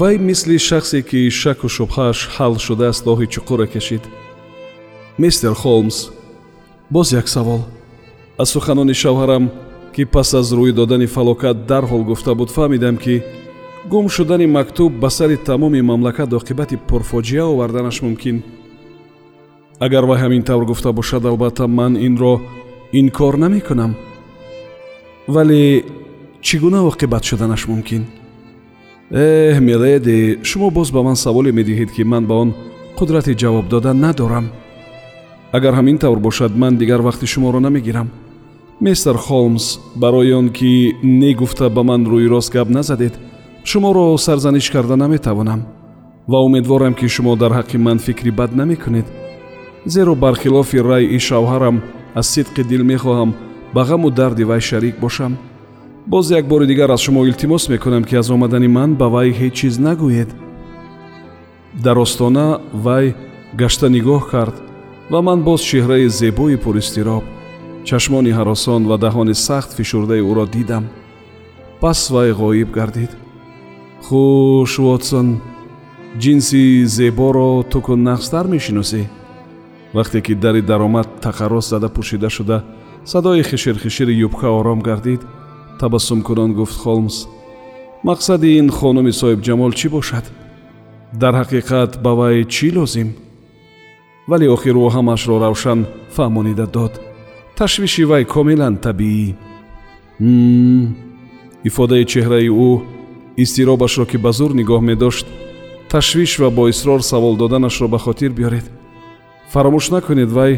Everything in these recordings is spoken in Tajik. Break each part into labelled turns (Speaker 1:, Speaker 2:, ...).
Speaker 1: вай мисли шахсе ки шаку шубҳааш ҳал шудааст роҳи чуқуре кашид. Мистер холмс боз як савол. Аз суханони шавҳарам ки пас аз рӯй додани фалокат дарҳол гуфта буд фаҳмидам ки гум шудани мактуб ба сари тамоми мамлакат оқибати пурфоҷиа оварданаш мумкин. Агар вай ҳамин тавр гуфта бошад албатта ман инро инкор намекунам. Вале чӣ гуна оқибат шуданаш мумкин эҳ миледи шумо боз ба ман саволе медиҳед ки ман ба он қудрати ҷавоб додан надорам. Агар ҳамин тавр бошад ман дигар вақти шуморо намегирам. Мистер холмс барои он ки негуфта ба ман рӯйрост гап назадед шуморо сарзаниш карда наметавонам ва умедворам ки шумо дар ҳаққи ман фикри бад намекунед. Зеро бархилофи райъи шавҳарам аз сидқи дил мехоҳам ба ғаму дарди вай шарик бошам боз як бори дигар аз шумо илтимос мекунам ки аз омадани ман ба вай ҳеҷ чиз нагӯед. Дар остона вай гашта нигоҳ кард ва ман боз чеҳраи зебои пуристироб чашмони ҳаросон ва даҳони сахт фишурдаи ӯро дидам. Пас вай ғоиб гардид. Хуш вотсон ҷинси зеборо ту ку нақстар мешиносӣ. Вақте ки дари даромад тақаррос зада пӯшида шуда садои хиширхишири юбка ором гардид табассумкунон гуфт холмс. Мақсади ин хонуми соҳибҷамол чӣ бошад? Дар ҳақиқат ба вай чӣ лозим? Вале охир ӯ ҳамаашро равшан фаҳмонида дод. Ташвиши вай комилан табиӣ. Ифодаи чеҳраи ӯ изтиробашро ки ба зур нигоҳ медошт ташвиш ва бо исрор савол доданашро ба хотир биёред. Фаромӯш накунед вай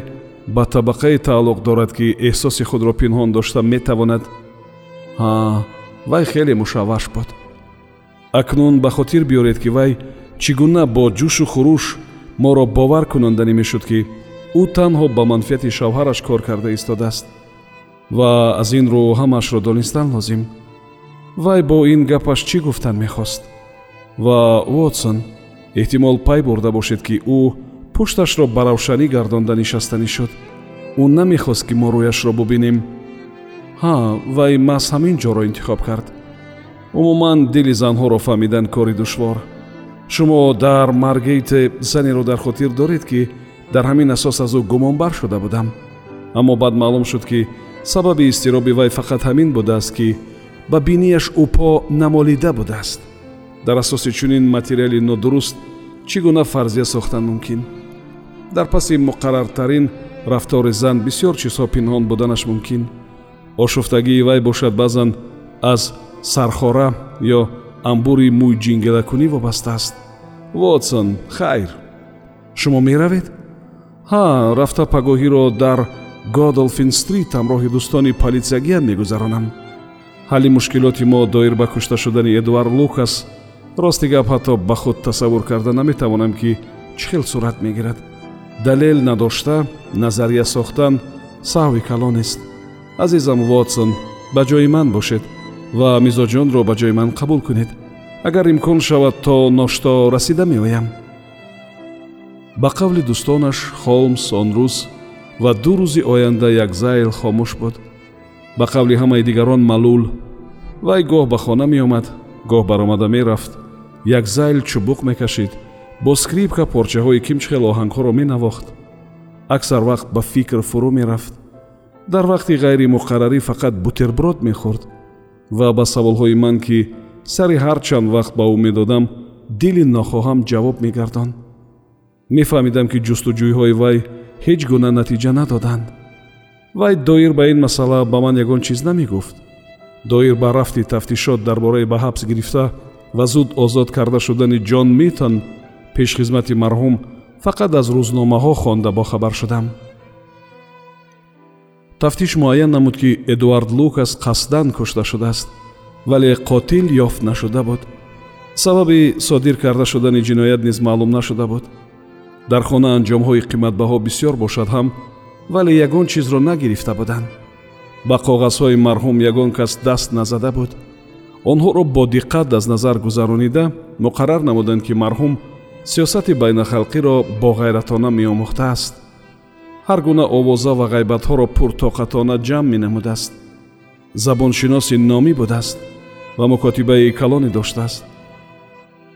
Speaker 1: ба табақае тааллуқ дорад ки эҳсоси худро пинҳон дошта метавонад ҳа вай хеле мушавваш буд. Акнун ба хотир биёред ки вай чӣ гуна бо ҷӯшу хуруш моро бовар кунонданӣ мешуд ки ӯ танҳо ба манфиати шавҳараш кор карда истодааст. Ва аз ин рӯ ҳамаашро донистан лозим. Вай бо ин гапаш чӣ гуфтан мехост? Ва вотсон эҳтимол пай бурда бошед ки ӯ пушташро ба равшанӣ гардонда нишастанӣ шуд. Ӯ намехост ки мо рӯяшро бубинем ҳа вай маҳз ҳамин ҷоро интихоб кард. Умуман дили занҳоро фаҳмидан кори душвор. Шумо дар маргейте занеро дар хотир доред ки дар ҳамин асос аз ӯ гумонбар шуда будам. Аммо баъд маълум шуд ки сабаби изтироби вай фақат ҳамин будааст ки ба бинияш ӯпо намолида будааст. Дар асоси чунин материали нодуруст чӣ гуна фарзия сохтан мумкин? Дар паси муқаррартарин рафтори зан бисьёр чизҳо пинҳон буданаш мумкин ошуфтагии вай бошад баъзан аз сархора ё амбури мӯйҷингелакунӣ вобаста аст. Вотсон хайр. Шумо меравед? Ҳа рафта пагоҳиро дар годолфин стрит ҳамроҳи дӯстони политсиягиам мегузаронам. Ҳалли мушкилоти мо доир ба кушта шудани эдвард лукас рости гап ҳатто ба худ тасаввур карда наметавонам ки чӣ хел сурат мегирад. Далел надошта назария сохтан саҳви калонест азизам вотсон ба ҷои ман бошед ва мизоҷонро ба ҷои ман қабул кунед. Агар имкон шавад то ношто расида меоям. Ба қавли дӯстонаш холмс он рӯз ва ду рӯзи оянда як зайл хомӯш буд. Ба қавли ҳамаи дигарон малул вай гоҳ ба хона меомад гоҳ баромада мерафт як зайл чубуқ мекашид бо скрипка порчаҳои кимчхел оҳангҳоро менавохт. Аксар вақт ба фикр фурӯ мерафт дар вақти ғайримуқаррарӣ фақат бутерброд мехӯрд. Ва ба саволҳои ман ки сари ҳар чанд вақт ба ӯ медодам дили нохоҳам ҷавоб мегардон. Мефаҳмидам ки ҷустуҷӯйҳои вай ҳеҷ гуна натиҷа надоданд. Вай доир ба ин масъала ба ман ягон чиз намегуфт. Доир ба рафти тафтишот дар бораи ба ҳабс гирифта ва зуд озод карда шудани ҷон митон пешхизмати марҳум фақат аз рӯзномаҳо хонда бохабар шудам тафтиш муайян намуд ки эдуард лукас қасдан кушта шудааст вале қотил ёфт нашуда буд. Сабаби содир карда шудани ҷиноят низ маълум нашуда буд. Дар хона анҷомҳои қиматбаҳо бисьёр бошад ҳам вале ягон чизро нагирифта буданд. Ба коғазҳои марҳум ягон кас даст назада буд. Онҳоро бо диққат аз назар гузаронида муқаррар намуданд ки марҳум сиёсати байнахалқиро бо ғайратона меомӯхтааст ҳар гуна овоза ва ғайбатҳоро пуртоқатона ҷамъ менамудааст. Забоншиноси номӣ будааст ва мукотибаи калоне доштааст.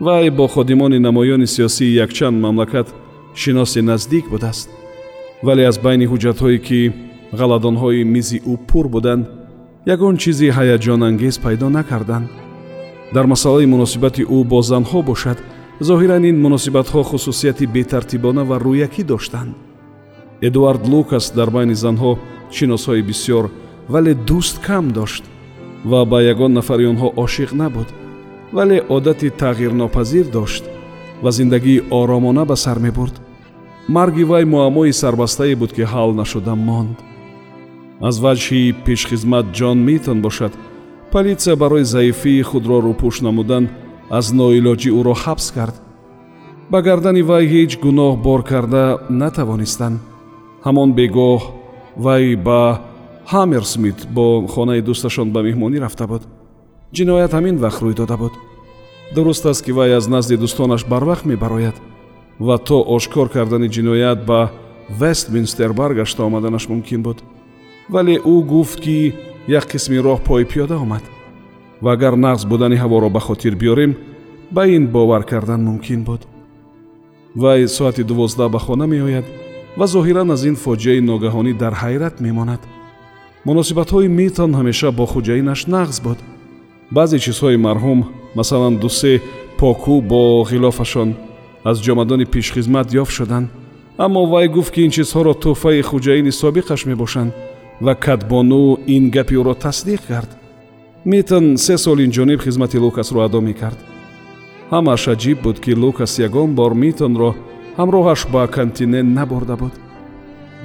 Speaker 1: Вай бо ходимони намоёни сиёсии якчанд мамлакат шиноси наздик будааст. Вале аз байни ҳуҷҷатҳое ки ғаладонҳои мизи ӯ пур буданд ягон чизи ҳаяҷонангез пайдо накарданд. Дар масъалаи муносибати ӯ бо занҳо бошад зоҳиран ин муносибатҳо хусусияти бетартибона ва рӯякӣ доштанд эдуард лукас дар байни занҳо шиносҳои бисьёр вале дӯст кам дошт ва ба ягон нафари онҳо ошиқ набуд вале одати тағйирнопазир дошт ва зиндагии оромона ба сар мебурд. Марги вай муаммои сарбастае буд ки ҳал нашуда монд. Аз ваҷҳи пешхизмат ҷон митон бошад политсия барои заифии худро рӯпӯш намудан аз ноилоҷӣ ӯро ҳабс кард. Ба гардани вай ҳеҷ гуноҳ бор карда натавонистанд ҳамон бегоҳ вай ба ҳамерсмит бо хонаи дӯсташон ба меҳмонӣ рафта буд. Ҷиноят ҳамин вақт рӯй дода буд. Дуруст аст ки вай аз назди дӯстонаш барвақт мебарояд ва то ошкор кардани ҷиноят ба вестминстер баргашта омаданаш мумкин буд. Вале ӯ гуфт ки як қисми роҳ пойпиёда омад. Ва агар нағз будани ҳаворо ба хотир биёрем ба ин бовар кардан мумкин буд. Вай соати дувоздаҳ ба хона меояд ва зоҳиран аз ин фоҷиаи ногаҳонӣ дар ҳайрат мемонад. Муносибатҳои митон ҳамеша бо хуҷаинаш нағз буд. Баъзе чизҳои марҳум масалан дусе поку бо ғилофашон аз ҷомадони пешхизмат ёфт шуданд аммо вай гуфт ки ин чизҳоро тӯҳфаи хуҷаини собиқаш мебошанд ва катбону ин гапи ӯро тасдиқ кард. Митон се сол инҷониб хизмати лукасро адо мекард. Ҳамааш аҷиб буд ки лукас ягон бор митонро ҳамроҳаш ба континент набурда буд.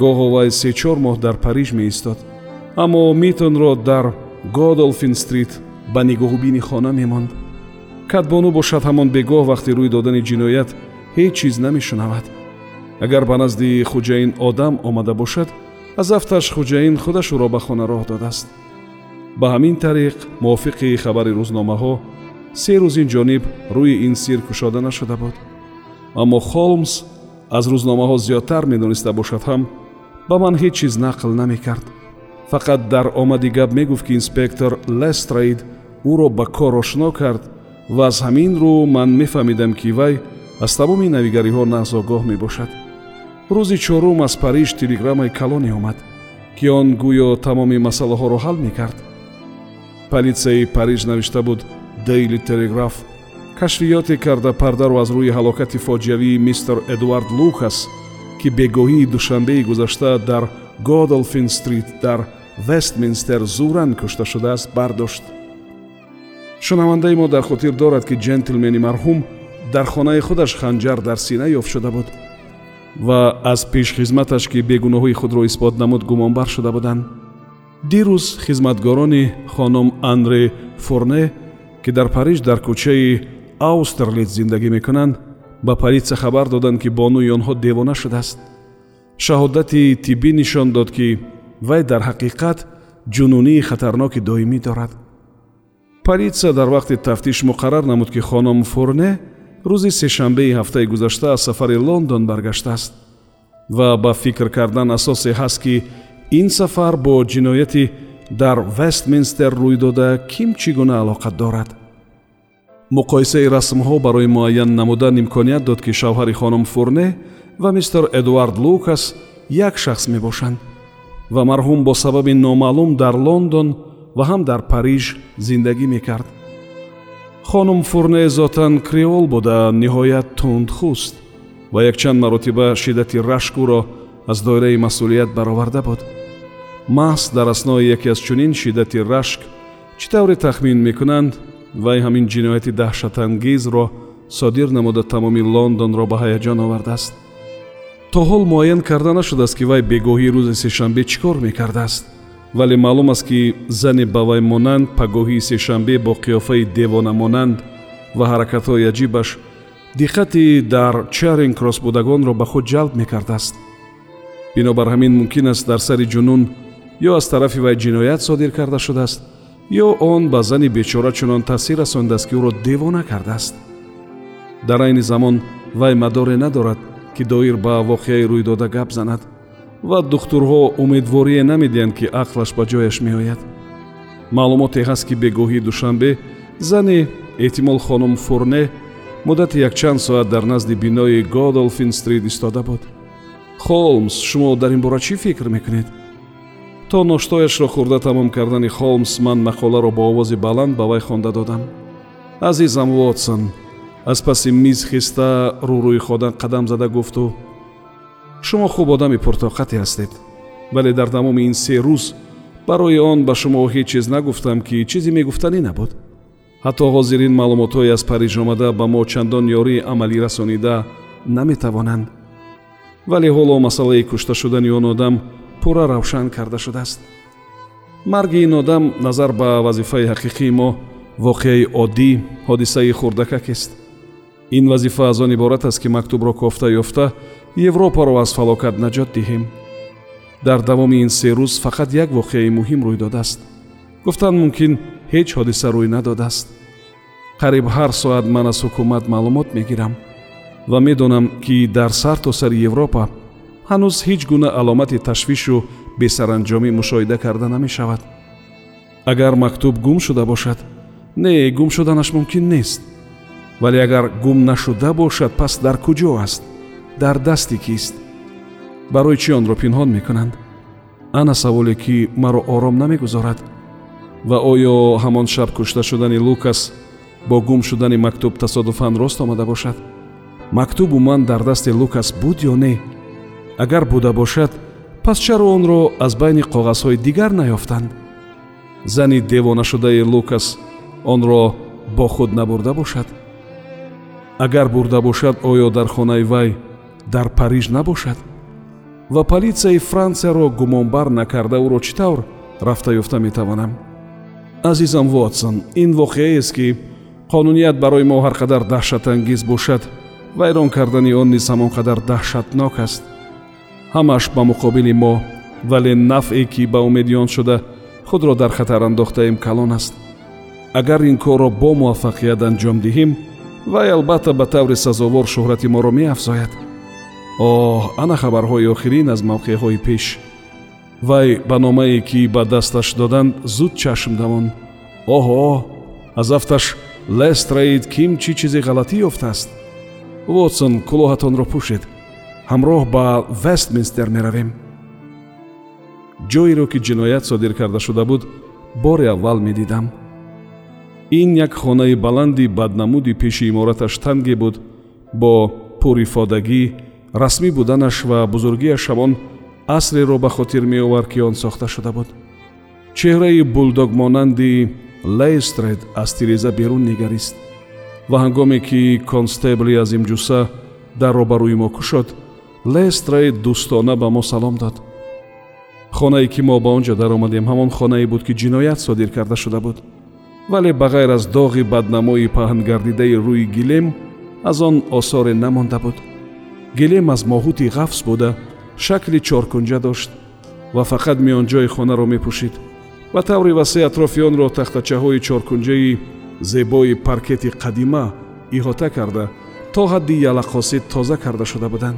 Speaker 1: Гоҳо вай сечор моҳ дар париж меистод. Аммо митонро дар годолфин стрит ба нигоҳубини хона мемонд. Катбону бошад ҳамон бегоҳ вақти рӯй додани ҷиноят ҳеҷ чиз намешунавад. Агар ба назди хуҷаин одам омада бошад аз афташ хуҷаин худаш ӯро ба хона роҳ додааст. Ба ҳамин тариқ мувофиқи хабари рӯзномаҳо се рӯз инҷониб рӯи ин сир кушода нашуда буд аммо холмс аз рӯзномаҳо зиёдтар медониста бошад ҳам ба ман ҳеҷ чиз нақл намекард. Фақат дар омади гап мегуфт ки инспектор лестрейд ӯро ба кор ошно кард ва аз ҳамин рӯ ман мефаҳмидам ки вай аз тамоми навигариҳо нағз огоҳ мебошад. Рӯзи чорум аз париж телеграммаи калоне омад ки он гӯё тамоми масъалаҳоро ҳал мекард. Политсияи париж навишта буд дейли телеграф кашфиёте карда пардаро аз рӯи ҳалокати фоҷиавии мистер эдуард лукас ки бегоҳии душанбеи гузашта дар годолфин стрит дар вестминстер зуран кушта шудааст бардошт. Шунавандаи мо дар хотир дорад ки ҷентлмени марҳум дар хонаи худаш ханҷар дар сина ёфт шуда буд ва аз пешхизматаш ки бегуноҳии худро исбот намуд гумонбар шуда буданд. Дирӯз хизматгорони хонум анре фурне ки дар париж дар кӯчаи аустерлит зиндагӣ мекунанд ба политсия хабар доданд ки бонӯи онҳо девона шудааст. Шаҳодати тиббӣ нишон дод ки вай дар ҳақиқат ҷунунии хатарноки доимӣ дорад. Политсия дар вақти тафтиш муқаррар намуд ки хонум фурне рӯзи сешанбеи ҳафтаи гузашта аз сафари лондон баргаштааст ва ба фикр кардан асосе ҳаст ки ин сафар бо ҷинояти дар вестминстер рӯй дода ким чӣ гуна алоқа дорад муқоисаи расмҳо барои муайян намудан имконият дод ки шавҳари хонум фурне ва мистер эдуард лукас як шахс мебошанд ва марҳум бо сабаби номаълум дар лондон ва ҳам дар париж зиндагӣ мекард. Хонум фурне зотан креол буда ниҳоят тундхуст ва якчанд маротиба шиддати рашк ӯро аз доираи масъулият бароварда буд. Маҳз дар аснои яке аз чунин шиддати рашк чӣ тавре тахмин мекунанд вай ҳамин ҷинояти даҳшатангезро содир намуда тамоми лондонро ба ҳаяҷон овардааст. То ҳол муайян карда нашудааст ки вай бегоҳии рӯзи сешанбе чӣ кор мекардааст. Вале маълум аст ки зане ба вай монанд пагоҳии сешанбе бо қиёфаи девона монанд ва ҳаракатҳои аҷибаш диққати дар чаринг кросс будагонро ба худ ҷалб мекардааст. Бинобар ҳамин мумкин аст дар сари ҷунун ё аз тарафи вай ҷиноят содир карда шудааст ё он ба зани бечора чунон таъсир расонидааст ки ӯро девона кардааст? Дар айни замон вай мадоре надорад ки доир ба воқеаи рӯйдода гап занад ва духтурҳо умедворие намедиҳанд ки ақлаш ба ҷояш меояд. Маълумоте ҳаст ки бегоҳии душанбе зани эҳтимол хонум фурне муддати якчанд соат дар назди бинои годолфин стрит истода буд. Холмс шумо дар ин бора чӣ фикр мекунед то ноштояшро хӯрда тамом кардани холмс ман мақоларо бо овози баланд ба вай хонда додам. Азизам вотсон аз паси миз хиста рӯрӯи ходан қадам зада гуфту. Шумо хуб одами пуртоқате ҳастед вале дар тамоми ин се рӯз барои он ба шумо ҳеҷ чиз нагуфтам ки чизи мегуфтанӣ набуд. Ҳатто ҳозирин маълумотҳое аз париж омада ба мо чандон ёрии амалӣ расонида наметавонанд. Вале ҳоло масъалаи кушта шудани он одам пурра равшан карда шудааст. Марги ин одам назар ба вазифаи ҳақиқии мо воқеаи оддӣ ҳодисаи хурдакакест ин вазифа аз он иборат аст ки мактубро кофта ёфта европаро аз фалокат наҷот диҳем. Дар давоми ин се рӯз фақат як воқеаи муҳим рӯй додааст. Гуфтан мумкин ҳеҷ ҳодиса рӯй надодааст. Қариб ҳар соат ман аз ҳукумат маълумот мегирам ва медонам ки дар сартосари европа ҳанӯз ҳеҷ гуна аломати ташвишу бесаранҷомӣ мушоҳида карда намешавад. Агар мактуб гум шуда бошад не гум шуданаш мумкин нест. Вале агар гум нашуда бошад пас дар куҷо аст? Дар дасти кист? Барои чӣ онро пинҳон мекунанд? Ана саволе ки маро ором намегузорад? Ва оё ҳамон шаб кушта шудани лукас бо гум шудани мактуб тасодуфан рост омада бошад? Мактубу ман дар дасти лукас буд ё не агар буда бошад пас чаро онро аз байни коғазҳои дигар наёфтанд. Зани девонашудаи лукас онро бо худ набурда бошад. Агар бурда бошад оё дар хонаи вай дар париж набошад. Ва полисияи франсияро гумонбар накарда ӯро чӣ тавр рафта ёфта метавонам? Азизам вотсон ин воқеаест ки қонуният барои мо ҳар қадар даҳшатангез бошад вайрон кардани он низ ҳамон қадар даҳшатнок аст ҳамааш ба муқобили мо вале нафъе ки ба умеди он шуда худро дар хатар андохтаем калон аст. Агар ин корро бо муваффақият анҷом диҳем вай албатта ба таври сазовор шӯҳрати моро меафзояд. Оҳ ана хабарҳои охирин аз мавқеъҳои пеш. Вай ба номае ки ба дасташ доданд зуд чашм давон оҳо аз афташ лестрейд ким чӣ чизе ғалатӣ ёфтааст? Вотсон кулоҳатонро пӯшед ҳамроҳ ба вестминстер меравем. Ҷоеро ки ҷиноят содир карда шуда буд бори аввал медидам. Ин як хонаи баланди баднамуди пеши имораташ танге буд бо пурифодагӣ расмӣ буданаш ва бузургиаш ҳамон асреро ба хотир меовард ки он сохта шуда буд. Чеҳраи булдогмонанди лейстред аз тиреза берун нигарист ва ҳангоме ки констебли азимҷуса дарро ба рӯи мо кушод лестрейд дӯстона ба мо салом дод. Хонае ки мо ба он ҷо даромадем ҳамон хонае буд ки ҷиноят содир карда шуда буд. Вале ба ғайр аз доғи баднамои паҳнгардидаи рӯи гилем аз он осоре намонда буд. Гилем аз моҳути ғафс буда шакли чоркунҷа дошт ва фақат миёнҷои хонаро мепӯшид. Ба таври васеъ атрофи онро тахтачаҳои чоркунҷаи зебои паркети қадима иҳота карда то ҳадди ялақоси тоза карда шуда буданд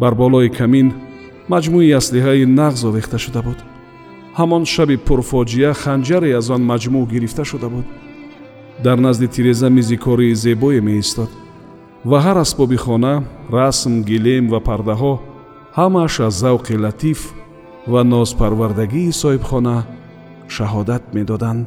Speaker 1: бар болои камин маҷмӯи аслиҳаи нағз овехта шуда буд. Ҳамон шаби пурфоҷиа ханҷаре аз он маҷмӯъ гирифта шуда буд. Дар назди тиреза мизи кории зебое меистод. Ва ҳар асбоби хона расм гилем ва пардаҳо ҳамааш аз завқи латиф ва нозпарвардагии соҳибхона шаҳодат медоданд